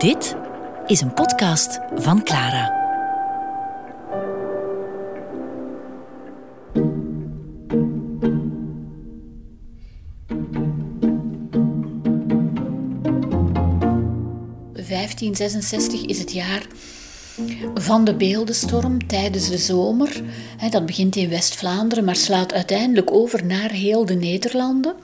Dit is een podcast van Clara. ...1566 is het jaar van de beeldenstorm tijdens de zomer. Dat begint in West-Vlaanderen, maar slaat uiteindelijk over naar heel de Nederlanden.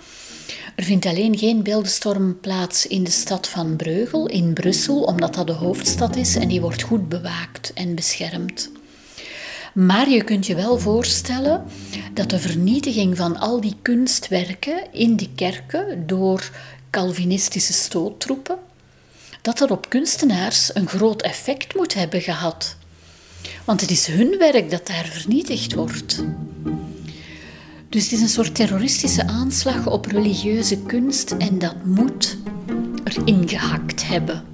Er vindt alleen geen beeldenstorm plaats in de stad van Breugel, in Brussel, omdat dat de hoofdstad is en die wordt goed bewaakt en beschermd. Maar je kunt je wel voorstellen dat de vernietiging van al die kunstwerken in die kerken door Calvinistische stoottroepen, dat dat op kunstenaars een groot effect moet hebben gehad. Want het is hun werk dat daar vernietigd wordt. Dus het is een soort terroristische aanslag op religieuze kunst en dat moet erin gehakt hebben.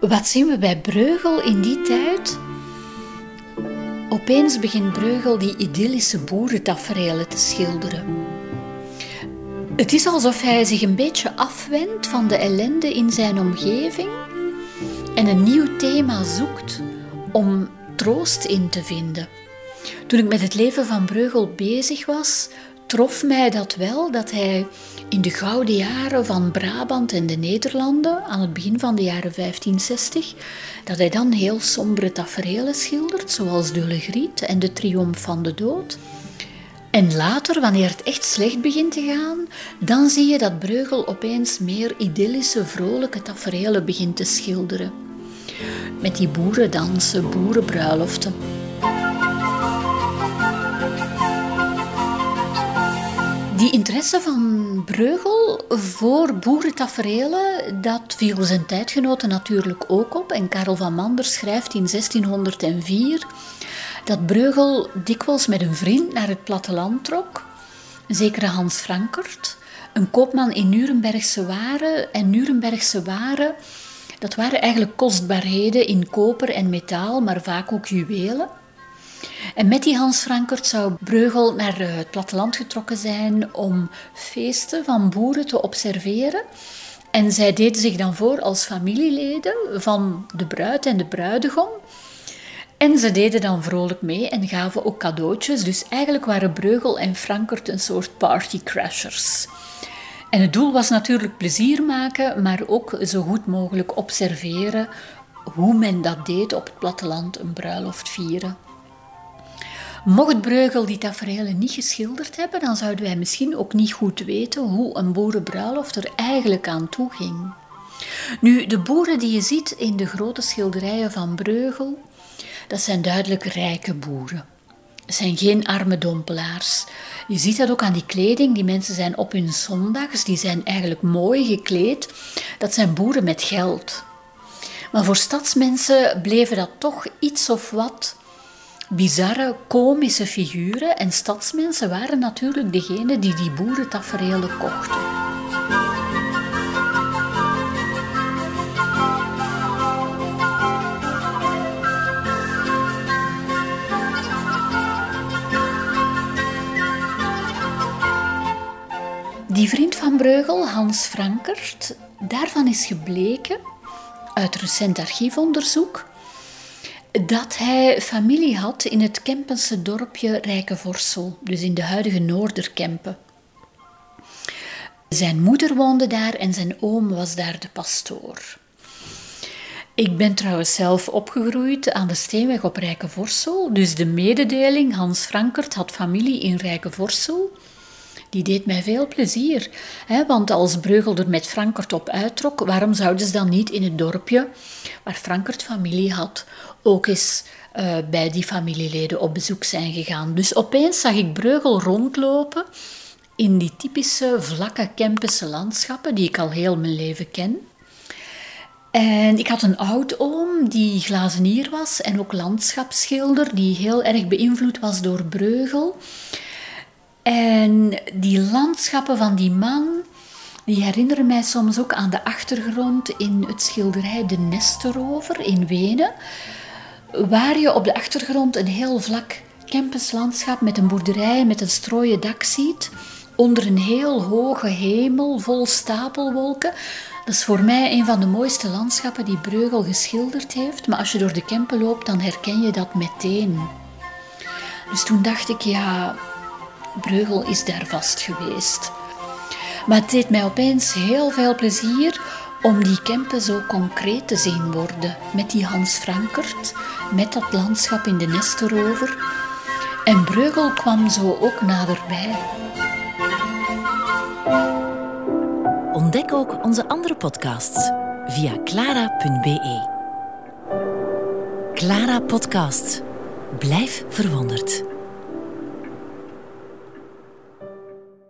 Wat zien we bij Breugel in die tijd? Opeens begint Breugel die idyllische boerentaferelen te schilderen. Het is alsof hij zich een beetje afwendt van de ellende in zijn omgeving en een nieuw thema zoekt om troost in te vinden. Toen ik met het leven van Breugel bezig was, trof mij dat wel dat hij in de gouden jaren van Brabant en de Nederlanden, aan het begin van de jaren 1560, dat hij dan heel sombere tafereelen schildert, zoals de Legriet en de Triomf van de Dood. En later, wanneer het echt slecht begint te gaan, dan zie je dat Breugel opeens meer idyllische, vrolijke tafereelen begint te schilderen. Met die boerendansen, boerenbruiloften. Die interesse van Breugel voor boerentaferelen, dat viel zijn tijdgenoten natuurlijk ook op. En Karel van Manders schrijft in 1604 dat Breugel dikwijls met een vriend naar het platteland trok, een zekere Hans Frankert, een koopman in Nurembergse waren. En Nurembergse waren, dat waren eigenlijk kostbaarheden in koper en metaal, maar vaak ook juwelen. En met die Hans Frankert zou Breugel naar het platteland getrokken zijn om feesten van boeren te observeren. En zij deden zich dan voor als familieleden van de bruid en de bruidegom. En ze deden dan vrolijk mee en gaven ook cadeautjes. Dus eigenlijk waren Breugel en Frankert een soort partycrashers. En het doel was natuurlijk plezier maken, maar ook zo goed mogelijk observeren hoe men dat deed op het platteland, een bruiloft vieren. Mocht Breugel die tafereelen niet geschilderd hebben, dan zouden wij misschien ook niet goed weten hoe een boerenbruiloft er eigenlijk aan toe ging. Nu, de boeren die je ziet in de grote schilderijen van Breugel, dat zijn duidelijk rijke boeren. Het zijn geen arme dompelaars. Je ziet dat ook aan die kleding. Die mensen zijn op hun zondags, die zijn eigenlijk mooi gekleed. Dat zijn boeren met geld. Maar voor stadsmensen bleven dat toch iets of wat bizarre, komische figuren. En stadsmensen waren natuurlijk degene die die boerentaferelen kochten. Die vriend van Breugel, Hans Frankert, daarvan is gebleken uit recent archiefonderzoek dat hij familie had in het Kempense dorpje Rijkenvorsel, dus in de huidige Noorderkempen. Zijn moeder woonde daar en zijn oom was daar de pastoor. Ik ben trouwens zelf opgegroeid aan de Steenweg op Rijkenvorsel, dus de mededeling Hans Frankert had familie in Rijkenvorsel die deed mij veel plezier. Hè? Want als Breugel er met Frankert op uittrok, waarom zouden ze dan niet in het dorpje waar Frankert familie had, ook eens uh, bij die familieleden op bezoek zijn gegaan? Dus opeens zag ik Breugel rondlopen in die typische vlakke Kempische landschappen die ik al heel mijn leven ken. En ik had een oud-oom die glazenier was en ook landschapsschilder, die heel erg beïnvloed was door Breugel. En die landschappen van die man, die herinneren mij soms ook aan de achtergrond in het schilderij De Nesterover in Wenen. waar je op de achtergrond een heel vlak campuslandschap met een boerderij met een strooien dak ziet, onder een heel hoge hemel vol stapelwolken. Dat is voor mij een van de mooiste landschappen die Breugel geschilderd heeft, maar als je door de Kempen loopt, dan herken je dat meteen. Dus toen dacht ik, ja, Breugel is daar vast geweest. Maar het deed mij opeens heel veel plezier om die Kempen zo concreet te zien worden. Met die Hans Frankert, met dat landschap in de Nesterover. En Breugel kwam zo ook naderbij. Ontdek ook onze andere podcasts via clara.be. Clara Podcast. Blijf verwonderd.